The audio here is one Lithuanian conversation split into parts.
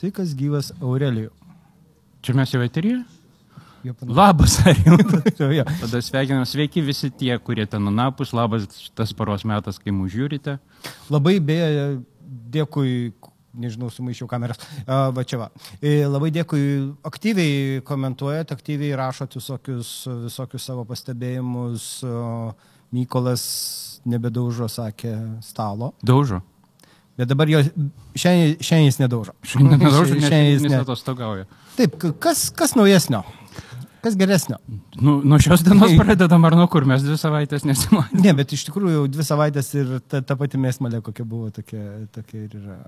Sveikas gyvas Aurelijų. Čia mes jau panašu. Labas, Arimtas. Jo. Tada sveikinam, sveiki visi tie, kurie ten nunapus, labas tas paros metas, kai mūsų žiūrite. Labai beje, dėkui, nežinau, sumaišiau kameras, a, va čia va. E, Labai dėkui, aktyviai komentuojat, aktyviai rašot visokius, visokius savo pastebėjimus. Mykolas nebedaužo, sakė, stalo. Daužo. Bet dabar jo, šiandien, šiandien jis nedaužo. Šiandien nedaužo, Šiandien jis jis ne. atostogauja. Taip, kas, kas naujesnio? Kas geresnio? Nu, nuo šios dienos pradedam ar nuo kur mes dvi savaitės nesimatėme. Ne, bet iš tikrųjų dvi savaitės ir ta, ta pati mėsmalė, kokia buvo, tokia, tokia ir yra.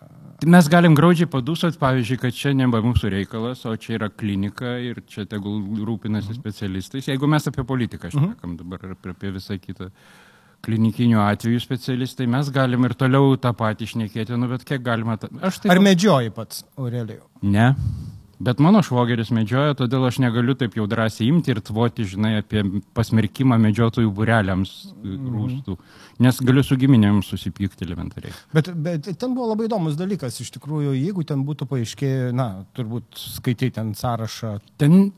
Mes galim graudžiai padusot, pavyzdžiui, kad čia nebe mūsų reikalas, o čia yra klinika ir čia tegul rūpinasi specialistais. Jeigu mes apie politiką šnekam dabar ir apie- visą kitą klinikinių atvejų specialistai, mes galim ir toliau tą patį šnekėti, nu bet kiek galima. Ta... Aš tai... Ar medžioji pats, Aurelijau? Ne. Bet mano švogeris medžioja, todėl aš negaliu taip jau drąsiai imti ir tvoti, žinai, apie pasmerkimą medžiotojų būreliams rūstų. Nes galiu su giminėms susipykti elementariai. Bet, bet ten buvo labai įdomus dalykas, iš tikrųjų, jeigu ten būtų paaiškėję, na, turbūt skaitai ten sąrašą, Ten,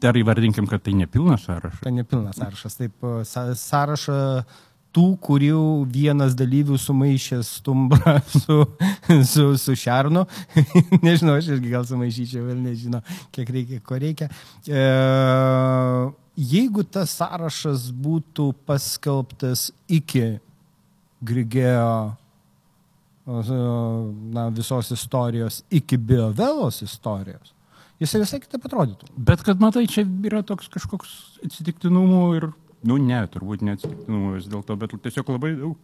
dar įvardinkim, kad tai nepilnas sąrašas. ten nepilnas sąrašas, taip, sa- sąrašą tų, kurių vienas dalyvių sumaišė stumbrą su, su, su šernu. nežinau, aš irgi gal sumaišyčiau, vėl nežinau, kiek reikia, ko reikia. E, jeigu tas sąrašas būtų paskelbtas iki Grigėjo na, visos istorijos, iki Biovelos istorijos, jisai visai kitaip atrodytų. Bet kad matai, čia yra toks kažkoks atsitiktinumų ir, nu ne, turbūt neatsitiktinumų vis dėlto, bet tiesiog labai daug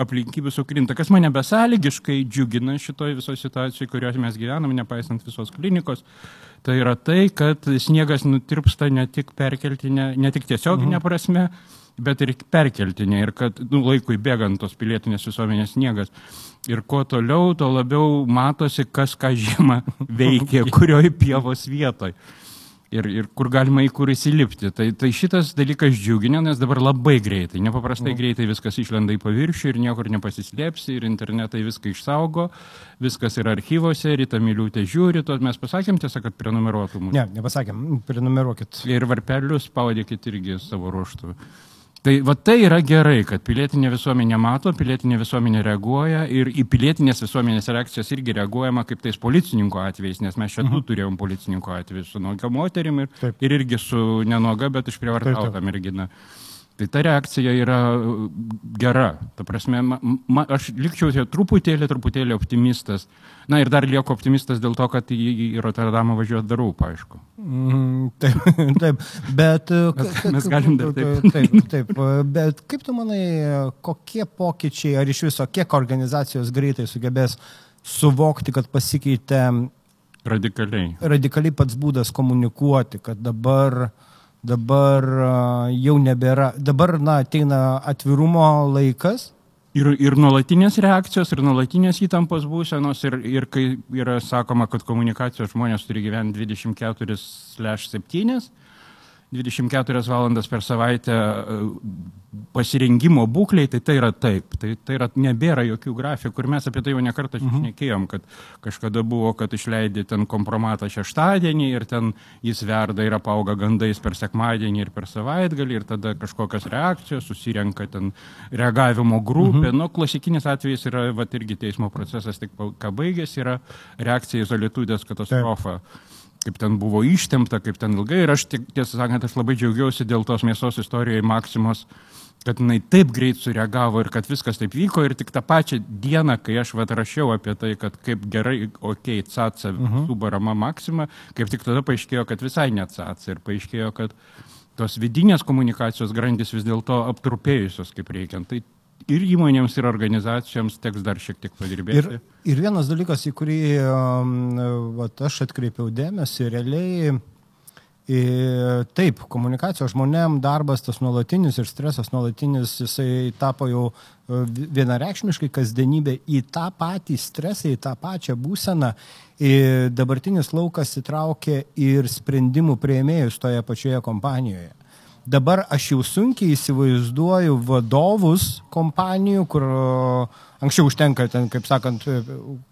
aplinkybių sukrinta, kas mane besąlygiškai džiugina šitoje visoje situacijoje, kurioje mes gyvenam, nepaisant visos klinikos. Tai yra tai, kad sniegas nutirpsta ne tik perkeltinė, ne tik tiesioginė mhm. prasme, bet ir perkeltinė. Ir kad nu, laikui bėgant tos pilietinės visuomenės sniegas. Ir kuo toliau, tuo labiau matosi, kas ką žiemą veikia, kurioje pievos vietoje ir, ir kur galima į kur įsilipti. Tai, tai šitas dalykas džiugina, nes dabar labai greitai, nepaprastai greitai viskas išlenda į paviršių ir niekur nepasislėpsi, ir internetai viską išsaugo, viskas yra archyvose, Rita Miliūtė žiūri, to mes pasakėm tiesą, kad prenumeruotų mūsų. Ne, nepasakėm, prenumeruokit. Ir varpelius spaudykit irgi savo ruoštų. Tai va tai yra gerai, kad pilietinė visuomenė mato, pilietinė visuomenė reaguoja ir į pilietinės visuomenės reakcijas irgi reaguojama kaip tais policininkų atvejais, nes mes čia du turėjom policininkų atvejus su nuoga moterim ir, Taip. ir irgi su nenoga, bet Taip, išprievartauta taip. mergina. Tai ta reakcija yra uh, gera. Ta prasme, ma, ma, aš likčiau čia truputėlį, truputėlį optimistas. Na ir dar lieku optimistas dėl to, kad į, Rotterdamą važiuoti darau, aišku. Mm, taip, taip, bet... k- k- mes galim dar taip. Taip, taip, bet kaip tu manai, kokie pokyčiai, ar iš viso, kiek organizacijos greitai sugebės suvokti, kad pasikeitė Radikaliai. radikaliai pats būdas komunikuoti, kad dabar, dabar jau nebėra, dabar, na, ateina atvirumo laikas. Ir, ir nuolatinės reakcijos, ir nuolatinės įtampos būsenos, ir, ir kai yra sakoma, kad komunikacijos žmonės turi gyventi 24/7, 24 valandas per savaitę e, pasirengimo būkliai, tai tai yra taip. Tai, tai yra, nebėra jokių grafikų. Ir mes apie tai jau nekartą mhm. šnekėjom, kad kažkada buvo, kad išleidė ten kompromatą šeštadienį ir ten jis verda ir apauga gandais per sekmadienį ir per savaitgalį ir tada kažkokios reakcijos, susirenka ten reagavimo grupė. Mhm. Nu, klasikinis atvejis yra, va, irgi teismo procesas tik ką baigėsi, yra reakcija į Zolitudės katastrofą. Kaip ten buvo ištempta, kaip ten ilgai. Ir aš, tiesą sakant, aš labai džiaugiausi dėl tos mėsos istorijoje Maksimos, kad jinai taip greit sureagavo ir kad viskas taip vyko. Ir tik tą pačią dieną, kai aš vat rašiau apie tai, kad kaip gerai, okei, okay, CACA uh -huh. subarama Maksima, kaip tik tada paaiškėjo, kad visai ne CACA. Ir paaiškėjo, kad tos vidinės komunikacijos grandis vis dėlto aptrupėjusios kaip reikiant. Tai ir įmonėms, ir organizacijoms teks dar šiek tiek padirbėti. Ir, ir vienas dalykas, į kurį um, vat, aš atkreipiau dėmesį, realiai I, taip, komunikacijos žmonėm darbas tas nuolatinis ir stresas nuolatinis, jisai tapo jau e, vi- vienareikšmiškai kasdienybė į tą patį stresą, į tą pačią būseną. I, dabartinis laukas įtraukė ir sprendimų prieimėjus toje pačioje kompanijoje. Dabar aš jau sunkiai įsivaizduoju vadovus kompanijų, kur anksčiau užtenka, ten, kaip sakant,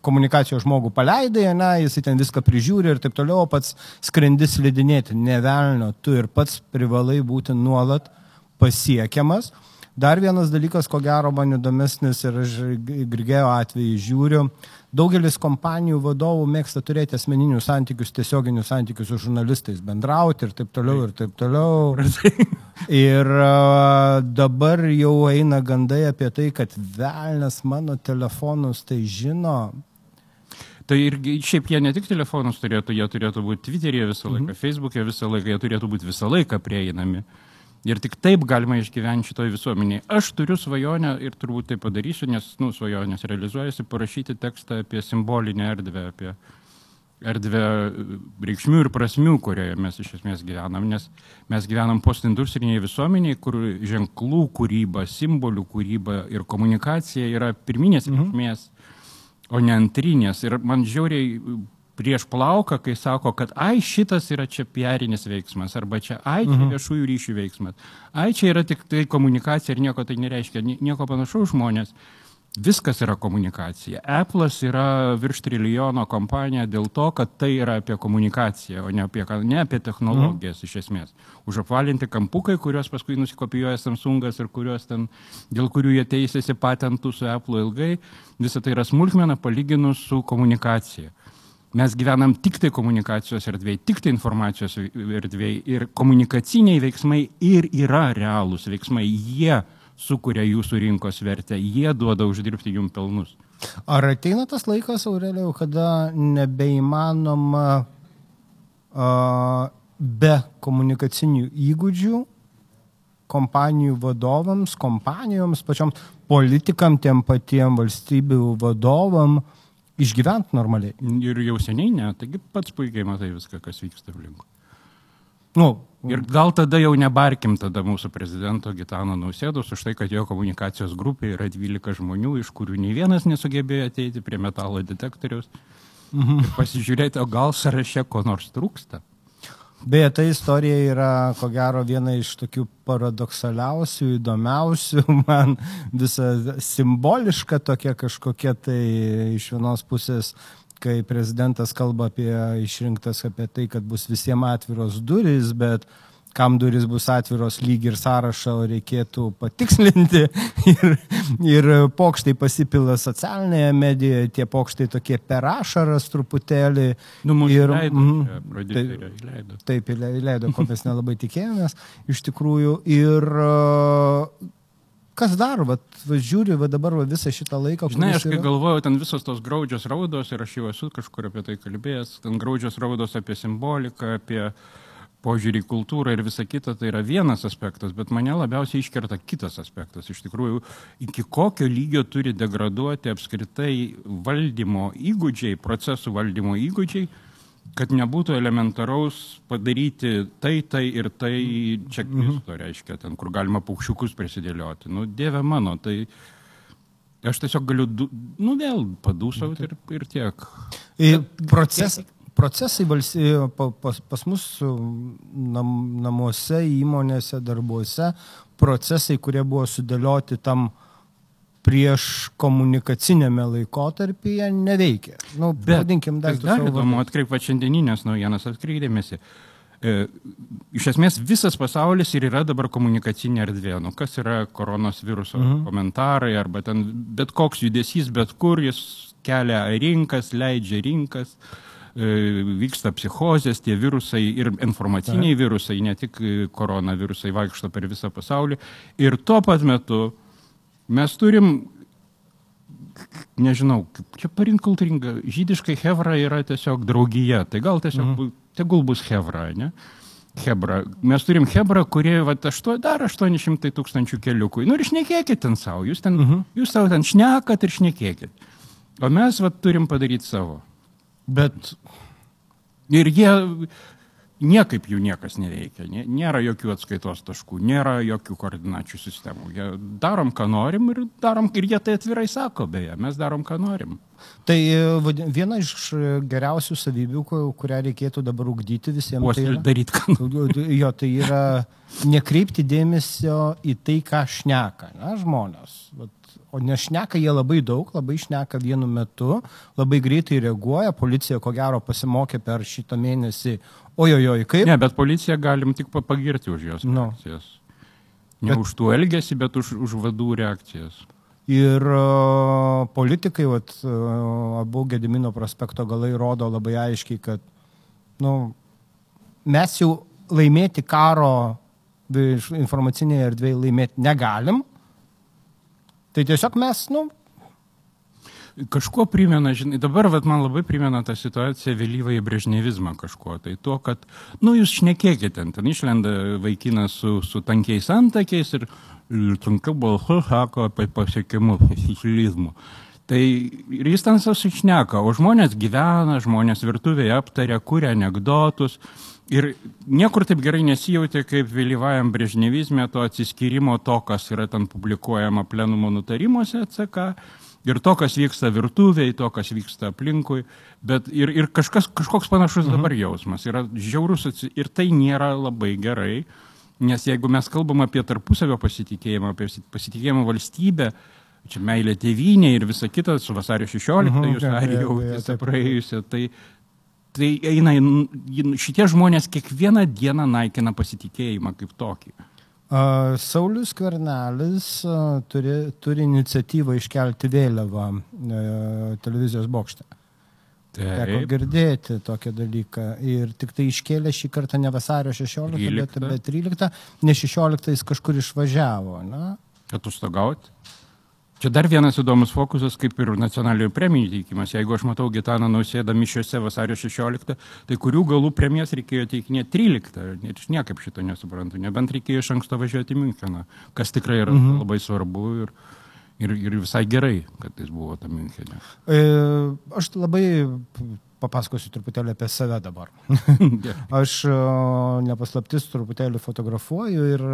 komunikacijos žmogų paleidai, ne, jisai ten viską prižiūri ir taip toliau, pats skrendis slidinėti, nevelnio, tu ir pats privalai būti nuolat pasiekiamas. Dar vienas dalykas, ko gero man įdomesnis ir aš Grigėjo atveju žiūriu, daugelis kompanijų vadovų mėgsta turėti asmeninius santykius, tiesioginius santykius su žurnalistais, bendrauti ir taip toliau, ir taip toliau. Ir dabar jau eina gandai apie tai, kad velnas mano telefonus tai žino, Tai irgi šiaip jie ne tik telefonus turėtų, jie turėtų būti Twitter'e visą laiką, mhm. Facebook'e visą laiką, jie turėtų būti visą laiką prieinami. Ir tik taip galima išgyventi šitoje visuomenėje. Aš turiu svajonę ir turbūt tai padarysiu, nes, nu, svajonės realizuojasi, parašyti tekstą apie simbolinę erdvę, apie erdvę reikšmių ir prasmių, kurioje mes iš esmės gyvenam, nes mes gyvenam postindustrinėje visuomenėje, kur ženklų kūryba, simbolių kūryba ir komunikacija yra pirminės mhm. reikšmės, mhm. o ne antrinės. Ir man žiauriai prieš plauką, kai sako, kad ai šitas yra čia piarinis veiksmas, arba čia ai čia mhm. viešųjų ryšių veiksmas, ai čia yra tik tai komunikacija ir nieko tai nereiškia, nieko panašaus žmonės. Viskas yra komunikacija. Apple'as yra virš trilijono kompanija dėl to, kad tai yra apie komunikaciją, o ne apie, ne apie technologijas mm. iš esmės. Užapvalinti kampukai, kuriuos paskui nusikopijuoja Samsungas ir kuriuos ten, dėl kurių jie teisėsi patentų su Apple ilgai, visa tai yra smulkmena palyginus su komunikacija. Mes gyvenam tik tai komunikacijos erdvėje, tik tai informacijos erdvėje ir komunikaciniai veiksmai ir yra realūs veiksmai. Jie sukuria jūsų rinkos vertę, jie duoda uždirbti jums pelnus. Ar ateina tas laikas, Aurelijau, kada nebeįmanoma uh, be komunikacinių įgūdžių kompanijų vadovams, kompanijoms, pačiom politikam, tiem patiem valstybių vadovam uh, išgyventi normaliai. Ir jau seniai ne, taigi pats puikiai matai viską, kas vyksta aplinkui. Nu, ir gal tada jau nebarkim tada mūsų prezidento Gitano Nausėdos už tai, kad jo komunikacijos grupė yra 12 žmonių, iš kurių nei vienas nesugebėjo ateiti prie metalo detektoriaus. Mhm. Pasižiūrėti, o gal sąraše ko nors trūksta. Beje, ta istorija yra, ko gero, viena iš tokių paradoksaliausių, įdomiausių, man visa simboliška tokia kažkokia tai iš vienos pusės, kai prezidentas kalba apie išrinktas, apie tai, kad bus visiems atviros duris, bet uh, kam duris bus atviros lyg ir sąrašą reikėtų patikslinti ir, ir pokštai pasipila socialinėje medijoje, tie pokštai tokie per ašaras truputėlį. Nu, ir, leido, mm, taip, leido. taip, įleido, ko mes nelabai tikėjomės iš tikrųjų. Ir kas dar, va, va žiūri, va dabar va, visą šitą laiką. Žinai, aš kai yra... galvoju, ten visos tos graudžios raudos ir aš jau esu kažkur apie tai kalbėjęs, ten graudžios raudos apie simboliką, apie uh, požiūrį į kultūrą ir visa kita, tai yra vienas aspektas, bet mane labiausiai iškerta kitas aspektas. Iš tikrųjų, iki kokio lygio turi degraduoti apskritai valdymo įgūdžiai, procesų valdymo įgūdžiai, kad nebūtų elementaraus padaryti tai, tai ir tai čeklisto, mhm. reiškia, ten, kur galima paukščiukus prisidėlioti. Nu, dieve mano, tai aš tiesiog galiu, nu, vėl padūsauti ir, ir tiek. Proces, procesai valsty, pas, pas mus nam, namuose, įmonėse, darbuose, procesai, kurie buvo sudėlioti tam prieš komunikacinėme laikotarpyje neveikia. Nu, Bet, vadinkim, dar dar įdomu, atkreipti šiandieninės naujienas, atkreipdėmėsi. E, iš esmės visas pasaulis ir yra dabar komunikacinė erdvė. Nu, kas yra koronos viruso mhm. komentarai arba ten bet koks judesys, bet kur jis kelia rinkas, leidžia rinkas. E, vyksta psichozės, tie virusai ir informaciniai virusai, ne tik koronavirusai vaikšto per visą pasaulį. Ir tuo pat metu mes turim, nežinau, čia parink kultūringa, žydiškai Hevra yra tiesiog draugija, tai gal tiesiog, mhm. tegul bus Hevra, ne? Hebra. Mes turim Hebrą, kurie va, aštuo, dar 800 tūkstančių keliukų. Nu ir šnekėkit ten savo, jūs, ten, mhm. -huh. jūs savo ten šnekat ir šnekėkit. O mes va, turim padaryti savo. Bet ir jie, niekaip jų niekas neveikia, nėra jokių atskaitos taškų, nėra jokių koordinačių sistemų. Jie darom, ką norim ir darom, ir jie tai atvirai sako, beje, mes darom, ką norim. Tai e, viena iš geriausių savybių, kurią reikėtų dabar ugdyti visiems. Tai yra, daryti, ką nori. Jo, tai yra nekreipti dėmesio į tai, ką šneka, na, žmonės. Vat, o nešneka jie labai daug, labai šneka vienu metu, labai greitai reaguoja, policija ko gero pasimokė per šitą mėnesį, ojojoj, kaip. Ne, bet policiją galim tik pa- pagirti už jos Nu. reakcijas. Ne Bet- už tų elgesį, bet už, už vadų reakcijas. Ir uh, politikai, vat, uh, abu Gedimino prospekto galai rodo labai aiškiai, kad nu, mes jau laimėti karo informacinėje erdvėje laimėti negalim. Tai tiesiog mes, nu, Kažkuo primena, žinai, dabar vat, man labai primena tą situaciją vėlyvą į brežnevizmą kažkuo. Tai to, kad, nu, jūs šnekėkite, ten, ten išlenda vaikinas su, su tankiais antakiais ir, ir sunkiau balsu sako apie pasiekimus, sicilizmų. Tai ir jis ten susišneka, o žmonės gyvena, žmonės virtuvėje aptaria, kuria anegdotus. Ir niekur taip gerai nesijauti, kaip vėlyvajam brežnevizme to atsiskyrimo to, kas yra ten publikuojama plenumo nutarimuose CK ir to, kas vyksta virtuvėje, to, kas vyksta aplinkui, bet ir, ir kažkas, kažkoks panašus mhm. dabar jausmas. Yra žiaurus atsi- ir tai nėra labai gerai, nes jeigu mes kalbam apie tarpusavio pasitikėjimą, apie pasitikėjimą valstybę, čia meilė tėvynė ir visa kita, su vasario 16 Mhm, jūs ar jau praėjusią, tai, tai eina, šitie žmonės kiekvieną dieną naikina pasitikėjimą kaip tokį. Uh, Saulis Kvernelis uh, turi, turi iniciatyvą iškelti vėliavą uh, televizijos bokšte. Teko Taip, girdėti tokią dalyką. Ir tik tai iškėlė šį kartą ne vasario 16, bet, 13. bet 13, ne 16 jis kažkur išvažiavo. Na? atostogauti. Čia dar vienas įdomus fokusas, kaip ir nacionalinių premijų teikimas. Jeigu aš matau Gitaną nausėdą mišiuose vasario 16, tai kurių galų premijas reikėjo teikinėti 13. Ir aš niekaip šito nesuprantu. Nebent reikėjo iš anksto važiuoti į Müncheną, kas tikrai yra mhm. labai svarbu ir, ir, ir visai gerai, kad jis buvo tam Münchenė. E, aš labai papasakosiu truputėlį apie save dabar. Aš e, nepaslaptis truputėlį fotografuoju ir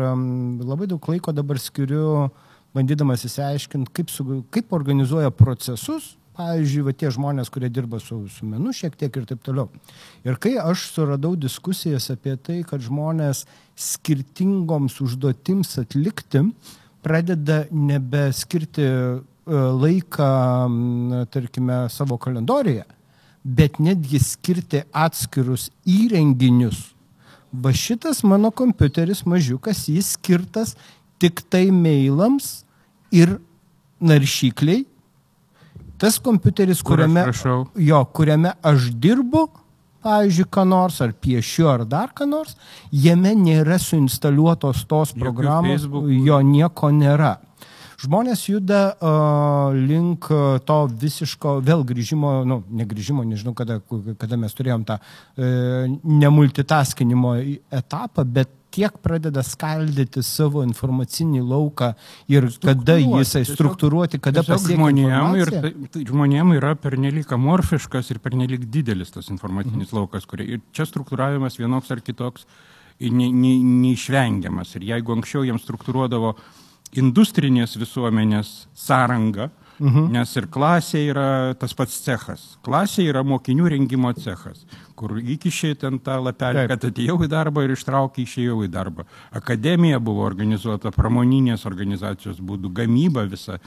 labai daug laiko dabar skiriu, bandydamas įsiaiškinti, kaip, su, kaip organizuoja procesus, pavyzdžiui, va, tie žmonės, kurie dirba su, su menu šiek tiek ir taip toliau. Ir kai aš suradau diskusijas apie tai, kad žmonės skirtingoms užduotims atlikti pradeda nebeskirti e, laiką, tarkime, savo kalendorijoje, bet netgi skirti atskirus įrenginius. Va šitas mano kompiuteris mažiukas, jis skirtas tik tai mailams ir naršykliai. Tas kompiuteris, Kur kuriame, rašau? jo, kuriame aš dirbu, pavyzdžiui, ką nors, ar piešiu, ar dar ką nors, jame nėra suinstaliuotos tos programos, Facebookų. jo nieko nėra. Žmonės juda uh, link to visiško vėl grįžimo, nu, negrįžimo, nežinau, kada, kada mes turėjom tą uh, nemultitaskinimo etapą, bet tiek pradeda skaldyti savo informacinį lauką ir kada jisai struktūruoti, kada pasiekia žmonėm, ir, tai, tai žmonėm yra pernelyg amorfiškas ir pernelyg didelis tas informacinis mhm. laukas, kurie, ir čia struktūravimas vienoks ar kitoks ne, ne, neišvengiamas. Ir jeigu anksčiau jiems struktūruodavo industrinės visuomenės sąrangą, mhm. Nes ir klasė yra tas pats cechas. Klasė yra mokinių rengimo cechas, kur įkišiai ten tą lapelį, Taip. kad atėjau į darbą ir ištraukiai išėjau į darbą. Akademija buvo organizuota pramoninės organizacijos būdų, gamyba visa.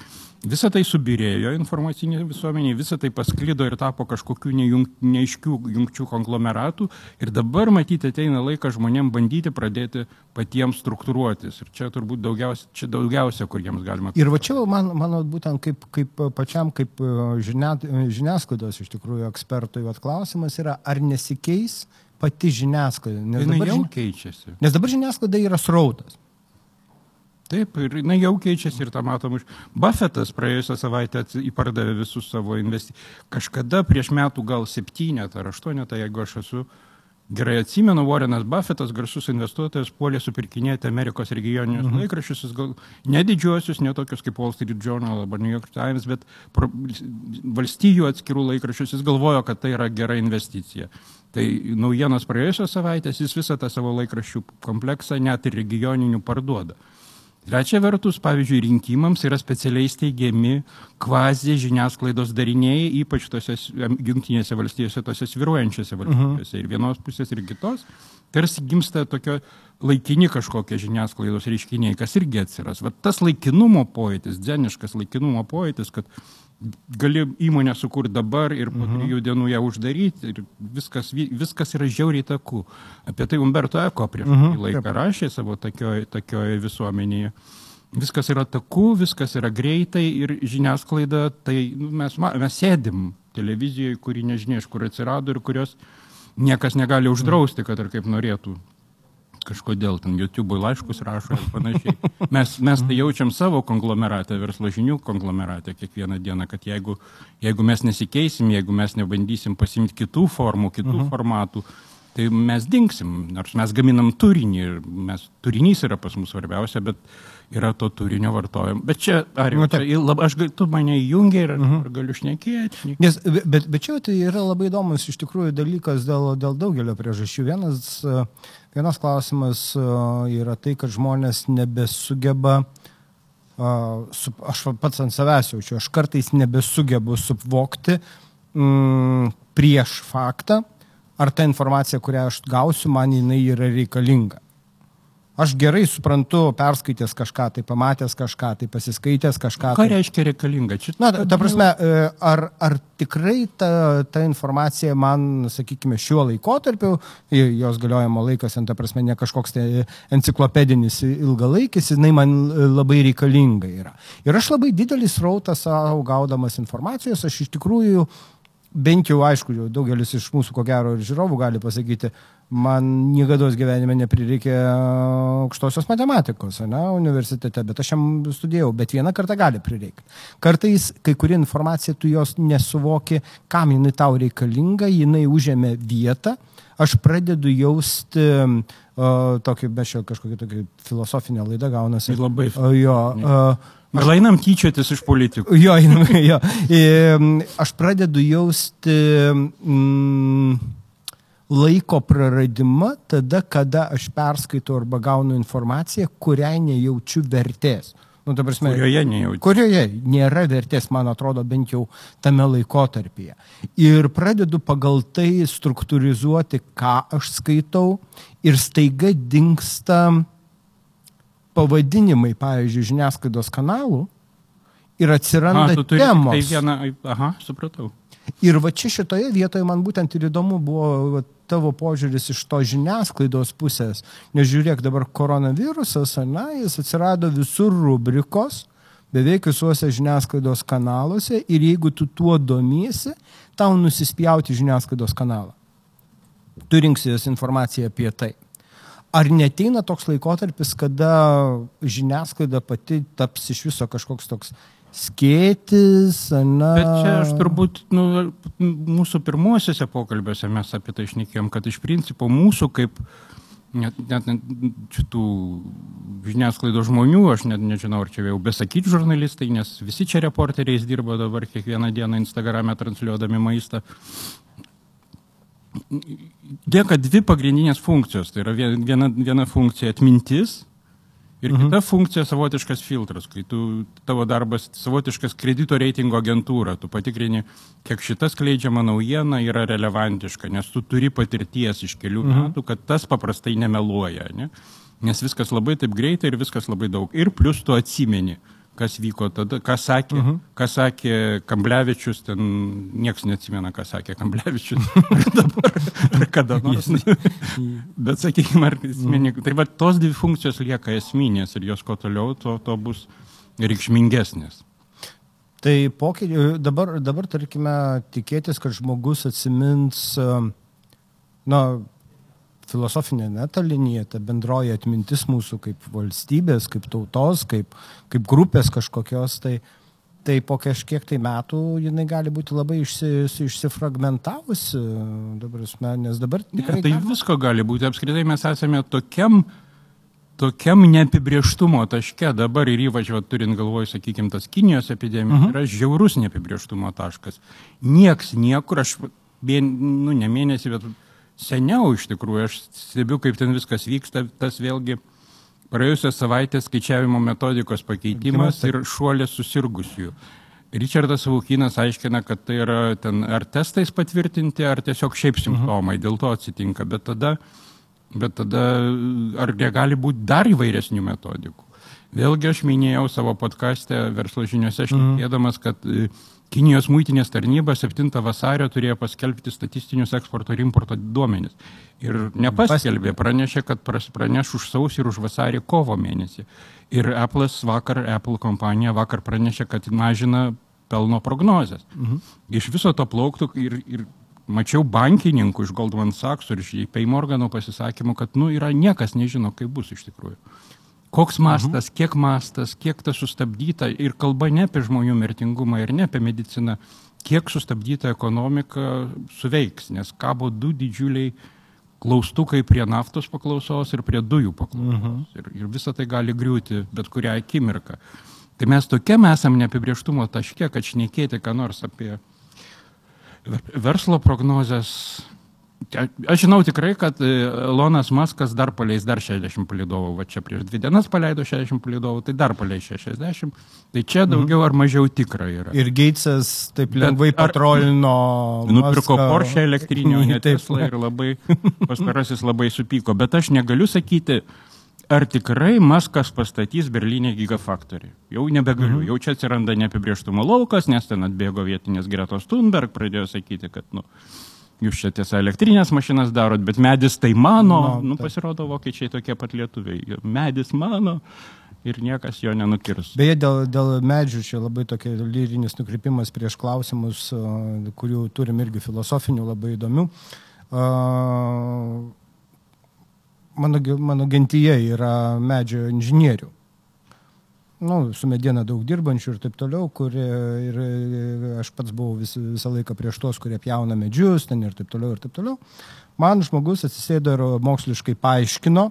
Visa tai subirėjo informacinė visuomenė, visa tai pasklido ir tapo kažkokių nejung, neiškių jungčių konglomeratų. Ir dabar matyti ateina laikas žmonėms bandyti pradėti patiems struktūruotis. Ir čia turbūt daugiausia, čia daugiausia, kur jiems galima. Ir va čia man, mano būtent kaip, kaip pačiam, kaip e, žinia, žiniasklaidos iš tikrųjų ekspertui, klausimas yra, ar nesikeis pati žiniasklaida. Nes dabar, jau keičiasi. nes dabar žiniasklaida yra srautas. Taip, ir jinai jau keičiasi ir tą matom. Buffetas praėjusią savaitę įpardavė visus savo investicijas. Kažkada prieš metų gal septynetą ar aštuonetą, jeigu aš esu gerai atsimenu, Warrenas Buffetas, garsus investuotojas, puolė supirkinėti Amerikos regioninius mhm. laikraščius, gal ne didžiuosius, ne tokius kaip Wall Street Journal arba New York Times, bet pro, valstijų atskirų laikraščius, jis galvojo, kad tai yra gera investicija. Tai naujienos praėjusios savaitės jis visą tą savo laikraščių kompleksą net ir regioninių parduoda. Trečia vertus, pavyzdžiui, rinkimams yra specialiai steigiami kvazi žiniasklaidos dariniai, ypač tose jungtinėse valstijose, tose sviruojančiose valstybėse. Ir vienos pusės, ir kitos. Tarsi gimsta tokio laikini kažkokie žiniasklaidos reiškiniai, kas irgi atsiras. Vat tas laikinumo pojūtis, dzeniškas laikinumo pojūtis, kad gali įmonę sukurti dabar ir po Mhm. trijų dienų ją uždaryti ir viskas, vi- viskas yra žiauriai taku. Apie tai Umberto Eko prieš Mhm, kurį laiką taip. rašė savo tokioje tokio visuomenėje. Viskas yra taku, viskas yra greitai ir žiniasklaida, tai nu, mes, mes sėdim televizijoje, kuri nežinia iš kur atsirado ir kurios niekas negali uždrausti, kad ir kaip norėtų. Kažkodėl ten YouTube'ui laiškus rašo ir panašiai. Mes, mes tai jaučiam savo konglomerate, verslo žinių konglomerate kiekvieną dieną, kad jeigu, jeigu mes nesikeisim, jeigu mes nebandysim pasimti kitų formų, kitų uh -huh. formatų, tai mes dinksim. Nors mes gaminam turinį ir mes, turinys yra pas mus svarbiausia, bet yra to turinio vartojimo. Bet čia, ar Nu, čia, lab, aš, tu mane įjungi ir uh -huh. galiu šnekėti. Nes, bet, bet čia tai yra labai įdomus iš tikrųjų dalykas dėl, dėl daugelio priežasčių. Vienas, vienas klausimas e, yra tai, kad žmonės nebesugeba, su, aš pats ant savęs jaučiu, aš kartais nebesugebu supvokti mm, prieš faktą, ar ta informacija, kurią aš gausiu, man jinai yra reikalinga. Aš gerai suprantu, perskaitęs kažką, tai pamatęs kažką, tai pasiskaitęs kažką. Ką tai... reiškia reikalinga? Čia, Na, ta, prasme, e, ar, ar tikrai ta, ta informacija man, sakykime, šiuo laikotarpiu, jos galiojimo laikas, ta prasme, ne kažkoks tai enciklopedinis ilgalaikis, jinai man e, labai reikalinga yra. Ir aš labai didelį srautą savo gaudamas informacijos, aš iš tikrųjų, bent jau aišku, jau daugelis iš mūsų, ko gero, ir žiūrovų gali pasakyti, man niekada gyvenime neprireikė aukštosios matematikos, ne, universitete, bet aš jam studijau, bet vieną kartą gali prireikti. Kartais kai kuri informacija, tu jos nesuvoki, kam jinai tau reikalinga, jinai užėmė vietą, aš pradedu jausti uh, tokį, be šio kažkokia tokia filosofinė laida gaunasi. Tai labai O, jo, uh, Gal einam tyčiotis iš politikų? Jo, jo. Aš pradedu jausti mm, laiko praradimą tada, kada aš perskaitau arba gaunu informaciją, kuriai nejaučiu vertės. Nu, ta prasme, Kurioje nejaučiu. kurioje nėra vertės, man atrodo, bent jau tame laikotarpyje. Ir pradedu pagal tai struktūrizuoti, ką aš skaitau ir staiga dinksta pavadinimai, pavyzdžiui, žiniasklaidos kanalų ir atsiranda turi tik temos. Tai vieną, aha, supratau. Ir va čia šitoje vietoje man būtent ir įdomu buvo va, tavo požiūris iš to žiniasklaidos pusės. Nes žiūrėk, dabar koronavirusas, na, jis atsirado visur rubrikos, beveik visuose žiniasklaidos kanaluose ir jeigu tu tuo domiesi, tau nusispjauti žiniasklaidos kanalą. Tu rinksies informaciją apie tai. Ar neteina toks laikotarpis, kada žiniasklaida pati taps iš viso kažkoks toks skėtis, na. Bet čia aš turbūt, nu, mūsų pirmuosiuose pokalbiuose mes apie tai išnekėjom, kad iš principo mūsų kaip net, net, net šitų žiniasklaidos žmonių, aš net nežinau, ar čia jau besakyti žurnalistai, nes visi čia reporteriais dirba dabar kiekvieną dieną Instagrame transliuodami maistą. Lieka dvi pagrindinės funkcijos. Tai yra viena, viena funkcija atmintis ir mhm. kita funkcija savotiškas filtras, kai tu, tavo darbas savotiškas kredito reitingo agentūra. Tu patikrini, kiek šita skleidžiama naujiena yra relevantiška, nes tu turi patirties iš kelių mhm. metų, kad tas paprastai nemeluoja. Ne? Nes viskas labai taip greitai ir viskas labai daug. Ir plus tu atsimeni kas vyko tada, ką sakė, uh -huh. ką sakė Kamblevičius, ten niekas neatsimena, ką sakė Kamblevičius ar dabar, ar kada nors. Bet sakykime, ar esminė. Tai va, tos dvi funkcijos lieka esminės ir jos kuo toliau, to, to bus reikšmingesnės. Tai pokyčiai, dabar, dabar tarkime, tikėtis, kad žmogus atsimins, na, filosofinė ne ta linija, ta bendroji atmintis mūsų kaip valstybės, kaip tautos, kaip, kaip grupės kažkokios, tai, tai po kažkiek tai metų jinai gali būti labai išsi, išsifragmentavusi, dabar, nes dabar tikrai... Ne, tai gali... visko gali būti, apskritai mes esame tokiam, tokiam neapibrieštumo taške dabar ir ypač va, turint galvoj, sakykime, tas Kinijos epidemija, uh -huh. yra žiaurus neapibrieštumo taškas. Niekas niekur, aš, vien, nu, ne mėnesį, bet seniau iš tikrųjų, aš stebiu, kaip ten viskas vyksta, tas vėlgi praėjusią savaitę skaičiavimo metodikos pakeitimas ir šuolės susirgusiųjų. Richardas Vaukinas aiškina, kad tai yra ten ar testais patvirtinti, ar tiesiog šiaip simptomai, uh -huh. dėl to atsitinka. Bet tada Bet tada ar negali būti dar įvairesnių metodikų? Vėlgi aš minėjau savo podkastę verslo žiniuose, šnekėdamas, kad Kinijos muitinės tarnyba 7 vasario turėjo paskelbti statistinius eksporto ir importo duomenis. Ir nepaskelbė, pranešė, kad praneš už sausį ir už vasarį kovo mėnesį. Ir Apple'as vakar, Apple kompanija vakar pranešė, kad mažina pelno prognozes. Mhm. Iš viso to plauktų ir, ir mačiau bankininkų iš Goldman Sachs ir iš JP Morgano pasisakymų, kad nu, yra niekas nežino, kaip bus iš tikrųjų. Koks mastas, mhm. kiek mastas, kiek tas sustabdyta ir kalba ne apie žmonių mirtingumą ir ne apie mediciną, kiek sustabdyta ekonomika suveiks, nes kabo du didžiuliai klaustukai prie naftos paklausos ir prie dujų paklausos. Mhm. Ir, ir visa tai gali griūti bet kurią akimirką. Tai mes tokiam esam neapibrieštumo taške, kad šnekėti ką nors apie ver- verslo prognozes. Aš žinau tikrai, kad e, Elonas Maskas dar paleis dar 60 palidovų, va čia prieš dvi dienas paleido 60 palidovų, tai dar paleis 60. Tai čia daugiau ar mažiau tikra yra. Ir Geitsas taip lengvai ar- patrolino. Nupirko Muską. Porsche elektrinį, ne. Tesla ir labai, pastarasis labai supyko. Bet aš negaliu sakyti, ar tikrai Maskas pastatys Berlyne gigafaktorių. Jau nebegaliu, jau čia atsiranda neapibrieštumo laukas, nes ten atbėgo vietinės Gretos Thunberg, pradėjo sakyti, kad, nu, jūs čia tiesa elektrinės mašinas darot, bet medis tai mano, Nu, nu, taip. pasirodo, vokiečiai tokie pat lietuviai. Medis mano ir niekas jo nenukirs. Beje, dėl, dėl medžių čia labai tokia lyrinis nukrypimas prieš klausimus, kurių turim irgi filosofinių labai įdomių. Mano, mano gentyje yra medžio inžinierių. Nu, su mediena daug dirbančių ir taip toliau, kurie ir aš pats buvau vis, visą laiką prieš tos, kurie pjauna medžius ten ir taip toliau ir taip toliau. Man žmogus atsisėdo ir moksliškai paaiškino,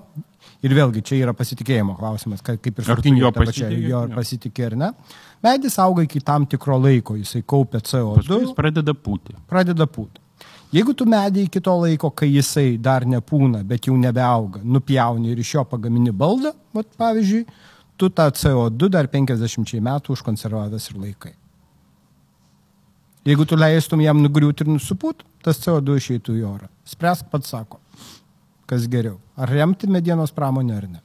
ir vėlgi čia yra pasitikėjimo klausimas, ka- kaip ir juo ta pačia, jo ar Jo. pasitikė ar ne. Medis auga iki tam tikro laiko, jisai kaupia CO2 Paskui jis pradeda pūti. pradeda pūti. Jeigu tu medį iki to laiko, kai jisai dar nepūna, bet jau nebeauga, nupjauni ir iš jo pagamini baldą, vat, pavyzdžiui, tu tą CO2 dar 50 metų užkonservavęs ir laikai. Jeigu tu leistum jam nugriūti ir nusipūt, tas CO2 išeitų į orą. Spręsk pats sako, kas geriau. Ar remti medienos pramonę ar ne.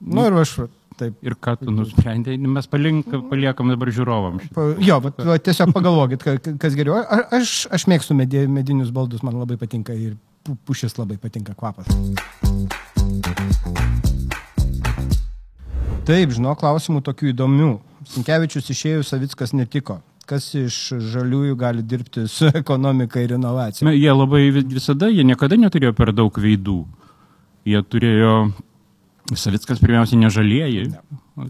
Nu ir aš taip. Ir ką tu nusprendai, mes palink, paliekam dabar žiūrovam. Pa, jo, bet va, tiesiog pagalvokit, ka- kas geriau. A- Aš, aš mėgstu medė, medinius baldus, man labai patinka ir pu- pušis labai patinka kvapas. Taip, žinau, klausimų tokių įdomių. Sinkevičius išėjus, Savickas netiko. Kas iš žaliųjų gali dirbti su ekonomika ir inovacija? Na, Jie labai vi- visada, jie niekada neturėjo per daug veidų. Jie turėjo, Savickas pirmiausia, nežalieji.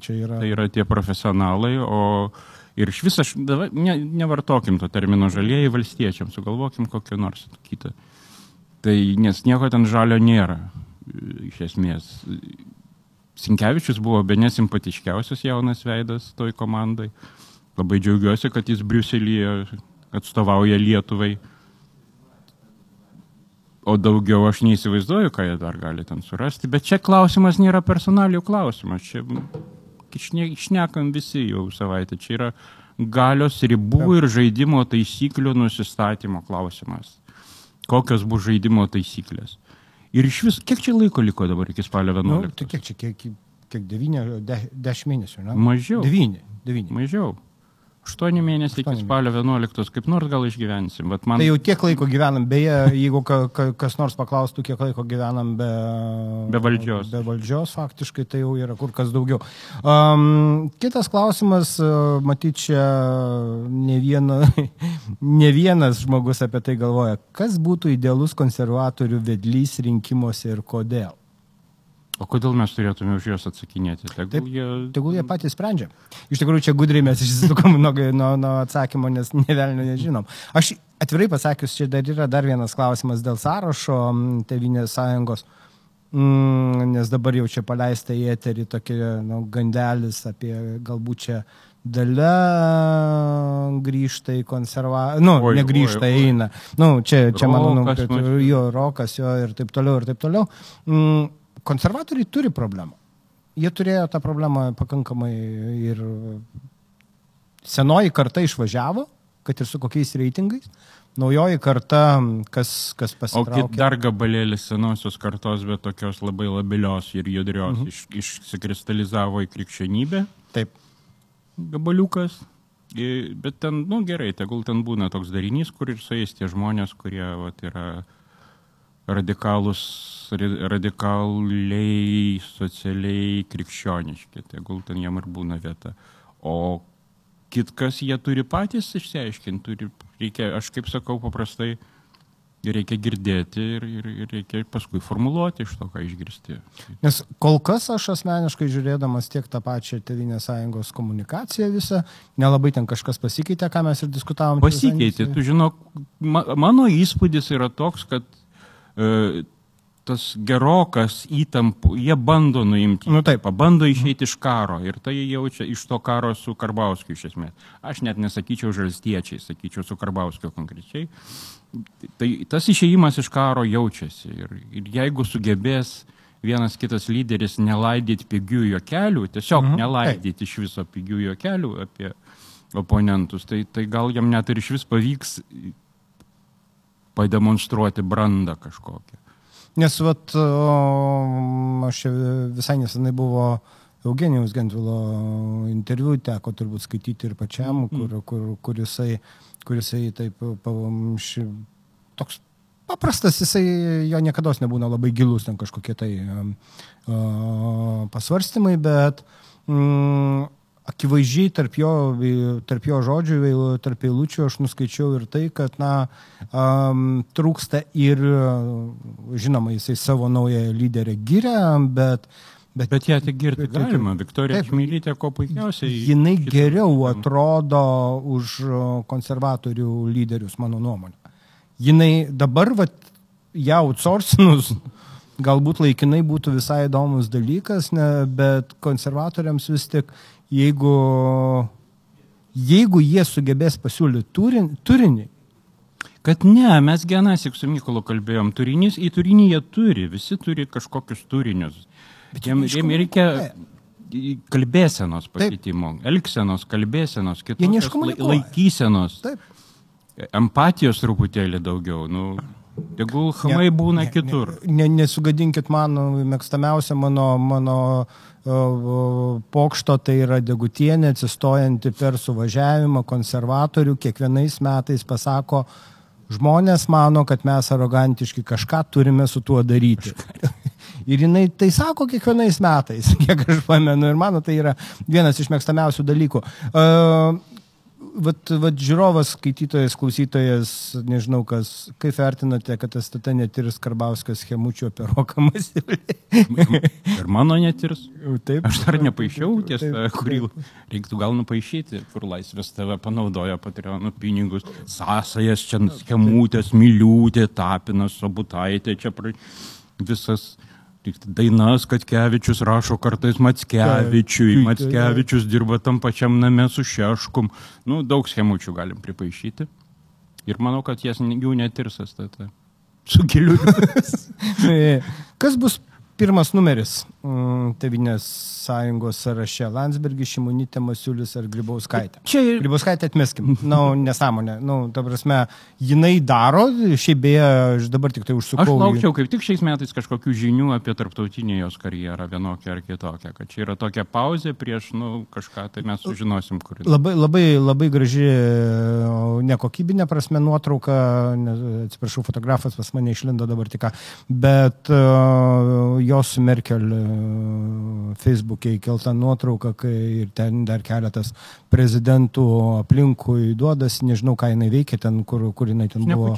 Čia yra. Tai yra tie profesionalai, o ir iš viso, ne, nevartokim to termino žalieji valstiečiams, sugalvokim kokį nors kitą. Tai nes nieko ten žalio nėra, iš esmės. Sinkevičius buvo be nesimpatiškiausias jaunas veidas toj komandai. Labai džiaugiuosi, kad jis Briuselyje atstovauja Lietuvai. O daugiau aš neįsivaizduoju, ką jie dar gali ten surasti. Bet čia klausimas nėra personalijų klausimas. Čia šne- šnekam visi jau savaitę. Čia yra galios ribų ir žaidimo taisyklių nusistatymo klausimas. Kokios bus žaidimo taisyklės. Ir iš vis, kiek čia laiko liko dabar iki spalio Nu, 11? tai kiek čia, kiek, kiek devyni, de, dešimt mėnesių, ne? Mažiau. Devyni, devyni. Mažiau. Aštuoni mėnesiai iki Aštuoni spalio 11, kaip nors gal išgyvensim. Bet man Tai jau tiek laiko gyvenam, beje, jeigu ka, ka, kas nors paklaustų, kiek laiko gyvenam be, Be valdžios. be valdžios, faktiškai tai jau yra kur kas daugiau. Um, kitas klausimas, uh, matyt, čia ne, viena, ne vienas žmogus apie tai galvoja. Kas būtų idealus konservatorių vedlys rinkimuose ir kodėl? O kodėl mes turėtume už juos atsakinėti? Taip, Tegul jie... Tegul jie patys sprendžia. Iš tikrųjų, čia gudriai mes išsisukom nuo, nuo, nuo atsakymo, nes nevelnio nežinom. Aš atvirai pasakius, čia dar yra dar vienas klausimas dėl sąrašo mm, Tevinės sąjungos. Mm, nes dabar jau čia paleista į eterį tokia nu, gandelis apie galbūt čia dalia grįžta į konservatorių. Nu, Oi, negrįžta, oi, oi. eina. Nu, čia, čia mano, nu, jo, rokas jo ir taip toliau, ir taip toliau. Mm, konservatoriai turi problemą. Jie turėjo tą problemą pakankamai ir senoji karta išvažiavo, kad ir su kokiais reitingais. Naujoji karta, kas, kas O pasitraukė. kit dar gabalėlis senosios kartos, bet tokios labai labilios ir judrios, mhm. iš, išsikristalizavo į krikščionybę Taip. gabaliukas. Bet ten, nu gerai, tegul ten būna toks darinys, kur ir suės tie žmonės, kurie vat, yra radikalus, radikaliai, socialiai krikščioniški. Tegul ten jam ir būna vieta. O kitkas jie turi patys išsiaiškinti. Turi, reikia, aš kaip sakau paprastai, reikia girdėti ir, ir, ir reikia paskui formuluoti iš to, ką išgirsti. Nes kol kas aš asmeniškai žiūrėdamas tiek tą pačią Tevinės sąjungos komunikaciją visą, nelabai ten kažkas pasikeitė, ką mes ir diskutavom. čia visai Pasikeitė, tu žinok, ma, mano įspūdis yra toks, kad tas gerokas įtampų, jie bando nuimti, Nu taip. bando išeiti iš karo ir tai jaučia iš to karo su Karbauskiu iš esmės. Aš net nesakyčiau žalstiečiai, sakyčiau su Karbauskiu konkrečiai. Tai tas išeimas iš karo jaučiasi ir, ir jeigu sugebės vienas kitas lyderis nelaidyti pigių juokelių, tiesiog Mhm, mhm, nelaidyti iš viso pigių juokelių apie oponentus, tai, tai gal jam net ir iš vis pavyks pademonstruoti brandą kažkokią. Nes vat, o, aš visai nesenai buvo Eugenijaus Gentvilo interviu, teko turbūt skaityti ir pačiam, kur, kur, kur, jisai, kur jisai taip, ši, toks paprastas, jisai jo niekada nebūna labai gilus ten kažkokie tai um, uh, pasvarstymai, bet mm, akivaizdžiai tarp jo, tarp jo žodžių, eil- tarp eilučių aš nuskaičiau ir tai, kad, na, um, trūksta ir, uh, žinoma, jisai savo naują lyderę gyrė, bet, bet, Bet ją tik girti Bet- galima. Viktorija. Čmilytė ko puikiausiai. jinai kitų- geriau atrodo už konservatorių lyderius, mano nuomonė. Jinai dabar, vat, ją outsourcinus, galbūt laikinai būtų visai įdomus dalykas, ne, bet konservatoriams vis tik, jeigu, jeigu jie sugebės pasiūlyti turin, turinį, Kad ne, mes genasik su Mykolu kalbėjom, turinys, į turinį jie turi, visi turi kažkokius turinius. Bet jiem, iš jiem reikia kalbėsenos pakeitimo, elgsenos, kalbėsenos, neiškomunikuoja. laikysenos, taip. empatijos truputėlį daugiau. Nu, tegul hamai būna ne, kitur. Ne, nesugadinkit mano mėgstamiausia mano, mano pokšto, tai yra degutienė, atsistojanti per suvažiavimą konservatorių, kiekvienais metais pasako, žmonės mano, kad mes arogantiški kažką turime su tuo daryti. Ir jinai tai sako kiekvienais metais, kiek aš pamenu, ir mano tai yra vienas iš mėgstamiausių dalykų. Vat, vat žiūrovas, skaitytojas, klausytojas, nežinau kas, kaip vertinate, kad STT netirs Karbauskas schemučių apie roką Masiulį? Ir mano netirs. Taip. Aš dar nepaišiau, tiesa, kurį reiktų gal nupaišyti, kur laisvės tave panaudoja Patreonų pinigus, sąsajas čia, schemutės, miliūtė, tapinas, sobutaitė, čia pra... visas dainas, kad Kevičius rašo kartais Matskevičiui, Matskevičius dirba tam pačiam name su Šeškum, nu, daug schemučių galim pripaišyti. Ir manau, kad jas jų netirsas tada. Su giliu. Kas bus pirmas numeris Tevinės sąjungos sąraše? Landsbergis, Šimonytė, Masiulis ar Grybauskaitė? Čia Grybauskaitė atmeskim. Na, no, nesąmonė. Nu, ta prasme, jinai daro, šiaip beje, aš dabar tik tai užsukau. Aš laukčiau kaip tik šiais metais kažkokių žinių apie tarptautinę jos karjerą vienokią ar kitokią, kad čia yra tokia pauzė prieš, nu, kažką, tai mes sužinosim, kur. Labai, labai, labai graži nekokybinė prasme nuotrauka, ne, atsiprašau, fotografas pas mane išlindo dabar tik ką, bet uh, jos su Merkel Facebook'e įkelta nuotrauka, kai ir ten dar keletas prezidentų aplinkui duodas, nežinau, ką jinai veikia ten, kur, kur jinai ten buvo.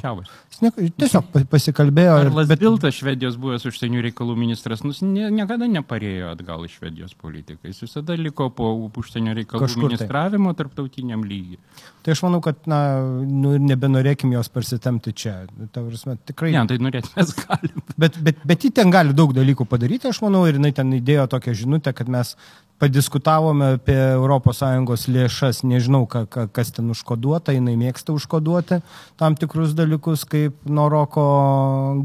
Snek, tiesiog pa- pasikalbėjo. ir- Karlas bet- Švedijos buvęs užsienio reikalų ministras, nus, ne, niekada neparėjo atgal iš Švedijos politikai. Jis visada liko po užsienio reikalų Kažkur tai. ministravimo tarptautiniam lygiui. Tai aš manau, kad, na, nu, ir nebenorėkim jos parsitemti čia. Ta prasme, tikrai. Ne, tai norėt mes galim. Bet, bet, bet ji ten gali daug dalykų padaryti, aš manau, ir jinai ten įdėjo tokią žinutę, kad mes padiskutavome apie ES lėšas, nežinau, ka, ka, kas ten užkoduota, jinai mėgsta užkoduoti tam tikrus dalykus, kaip Noroko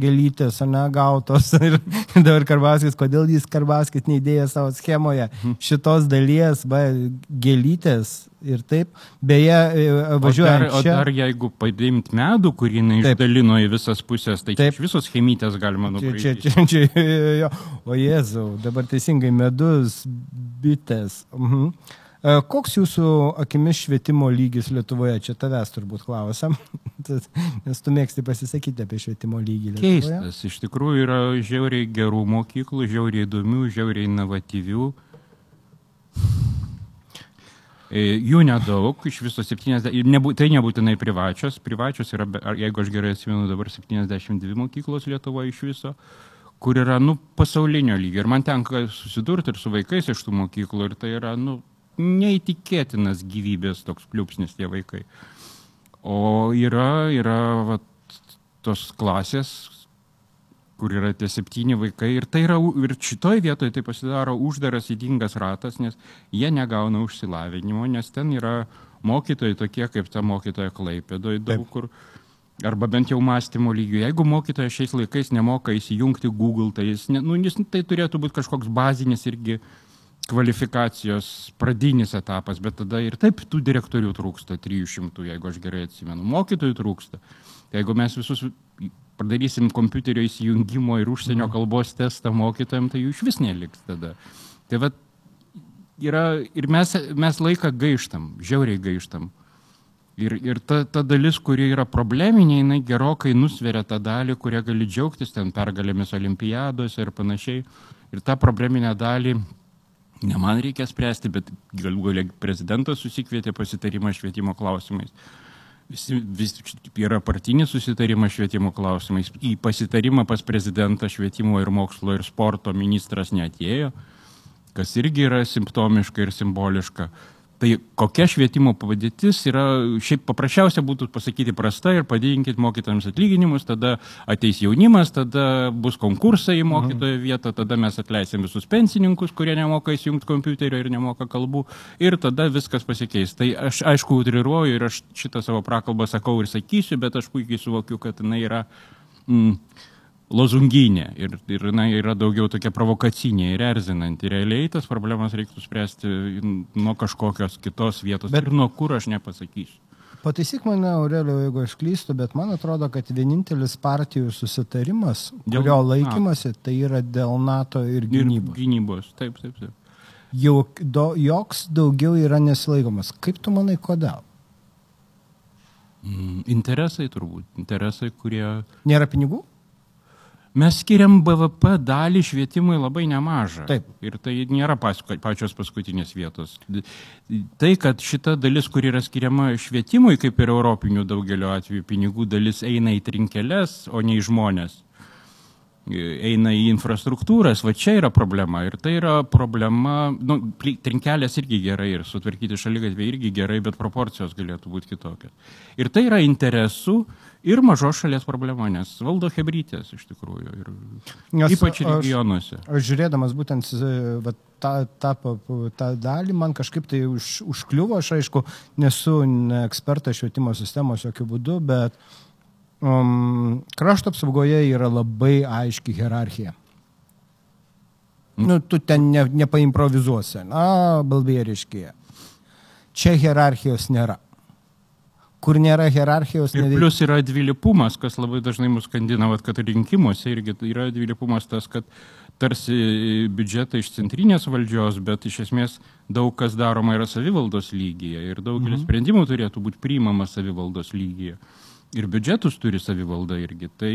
gelytės, ne, gautos. Ir dabar Karbaskis, kodėl jis Karbaskis neįdėjo savo schemoje šitos dalies, ba, gelytės ir taip. Beje, važiuojant. O dar, o dar jeigu padimt medų, kurį jinai išdalino į visas pusės, tai taip. iš visos chemytės galima nupirkti. Čia, čia, čia, čia. O Jėzau, dabar teisingai medus, bitės. Mhm. Koks jūsų akimis švietimo lygis Lietuvoje? Čia tavęs turbūt klausim, nes tu mėgsti pasisakyti apie švietimo lygį. Lietuvoje. Keistas, iš tikrųjų yra žiauriai gerų mokyklų, žiauriai įdomių, žiauriai inovatyvių. Jų nedaug, iš viso 70, nebu, tai nebūtinai privačios, privačios yra, jeigu aš gerai atsimenu, dabar 72 mokyklos Lietuvoje iš viso, kur yra, nu, pasaulinio lygio. Ir man tenka susidurti ir su vaikais iš tų mokyklų, ir tai yra, nu, neįtikėtinas gyvybės toks pliūpsnis tie vaikai. O yra, yra va, tos klasės, kur yra tie septyni vaikai. Ir tai yra, ir šitoj vietoje tai pasidaro uždaras įdingas ratas, nes jie negauna užsilavinimo, nes ten yra mokytojai tokie, kaip ta mokytoja Klaipėdoje daug Taip. kur. Arba bent jau mąstymo lygių. Jeigu mokytojas šiais laikais nemoka įsijungti Google, tai, jis, nu, jis, tai turėtų būti kažkoks bazinis irgi kvalifikacijos pradinis etapas, bet tada ir taip tų direktorių trūksta 300, jeigu aš gerai atsimenu. Mokytojų trūksta. Jeigu mes visus padarysim kompiuterio įsijungimo ir užsienio mhm. kalbos testą mokytojams, tai jų iš vis neliks tada. Tai va, yra, ir mes, mes laiką gaištam, žiauriai gaištam. Ir, ir ta, ta dalis, kuri yra probleminė, jinai gerokai nusveria tą dalį, kurią gali džiaugtis ten pergalėmis olimpiadose ir panašiai. Ir tą probleminę dalį ne man reikia spręsti, bet galų galia prezidentas susikvietė pasitarimą švietimo klausimais. Visi, vis yra partinis susitarimas švietimo klausimais. Į pasitarimą pas prezidentą švietimo ir mokslo ir sporto ministras netėjo, kas irgi yra simptomiška ir simboliška. Tai kokia švietimo padėtis yra, šiaip paprasčiausia būtų pasakyti prasta ir padidinkit mokytojams atlyginimus, tada ateis jaunimas, tada bus konkursai į mokytojo vietą, tada mes atleisim visus pensininkus, kurie nemoka įsijungti kompiuterio ir nemoka kalbų ir tada viskas pasikeis. Tai aš aišku utriruoju ir aš šitą savo prakalbą sakau ir sakysiu, bet aš puikiai suvokiu, kad jinai yra... Mm, lozunginė ir, ir na, yra daugiau tokia provokacinė ir erzinanti. Realiai tas problemas reiktų spręsti nuo kažkokios kitos vietos. Bet ir nuo kur aš nepasakysiu. Pataisyk mane, Aurelio, jeigu aš klystu, bet man atrodo, kad vienintelis partijų susitarimas, dėl, kurio laikymasi, tai yra dėl NATO ir gynybos. Ir gynybos, taip, taip, taip. Jau do, joks daugiau yra nesilaikomas. Kaip tu manai, kodėl? Mm, interesai turbūt. Interesai, kurie. Nėra pinigų? Mes skiriam BVP dalį švietimui labai nemažą. Taip. Ir tai nėra pasko, pačios paskutinės vietos. Tai, kad šita dalis, kur yra skiriama švietimui, kaip ir europinių daugelio atveju pinigų dalis, eina į trinkeles, o ne į žmonės eina į infrastruktūras, va čia yra problema. Ir tai yra problema, nu, trinkelės irgi gerai ir sutvarkyti šalygatvė irgi gerai, bet proporcijos galėtų būti kitokios. Ir tai yra interesų ir mažos šalies problema, nes valdo hebrytės iš tikrųjų. Ir nes ypač regionuose. Aš, aš žiūrėdamas būtent va, tą, tą, tą dalį, man kažkaip tai už, užkliuvo, aš aišku, nesu ekspertas švietimo sistemos jokių būdų, bet um, krašto apsaugoje yra labai aiški hierarchija. Nu, tu ten ne, nepaimprovizuosi. Na, balbėriškėje. Čia hierarchijos nėra. Kur nėra hierarchijos. Ir nedėk... plus yra dvilipumas, kas labai dažnai mus skandina, kad rinkimuose irgi yra dvilipumas tas, kad tarsi biudžetą iš centrinės valdžios, bet iš esmės daug kas daroma yra savivaldos lygyje ir daugelis mhm. sprendimų turėtų būti priimama savivaldos lygyje. Ir biudžetus turi savivalda irgi. Tai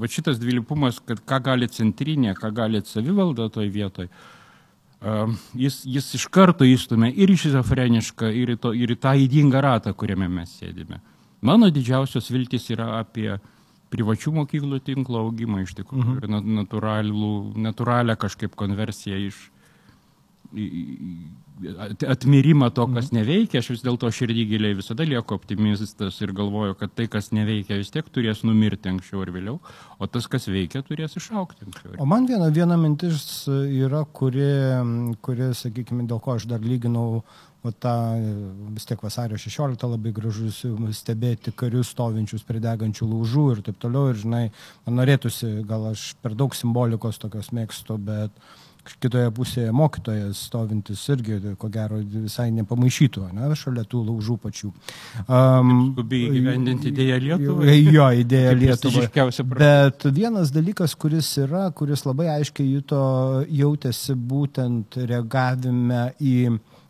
va šitas dvilypumas, kad ką gali centrinė, ką gali savivalda toj vietoj, uh, jis, jis iš karto įstumia ir į šizofrenišką, ir į, to, ir į tą įdingą ratą, kuriame mes sėdime. Mano didžiausios viltis yra apie privačių mokyklų tinklo augimą iš tikrųjų mhm. ir natūralią kažkaip konversiją iš atmirimą to, kas mhm. neveikia, aš vis dėlto širdį giliai visada lieku optimistas ir galvoju, kad tai, kas neveikia, vis tiek turės numirti anksčiau ir vėliau, o tas, kas veikia, turės išaukti anksčiau. O man viena, viena mintis yra, kuri, kuri, sakykime, dėl ko aš dar lyginau o tą vis tiek vasario 16 labai gražus stebėti karius stovinčius prie degančių laužų ir taip toliau. Ir žinai, man norėtųsi, gal aš per daug simbolikos tokios mėgstu, bet uh, kitoje pusėje mokytojas stovintis irgi, ko gero, visai nepamaišytų, ne, šalia tų laužų pačių. Um, Skubiai gyvendinti idėją Lietuvą. Jo, idėja Lietuvą. Bet vienas dalykas, kuris yra, kuris labai aiškiai juto, jautėsi būtent reagavime į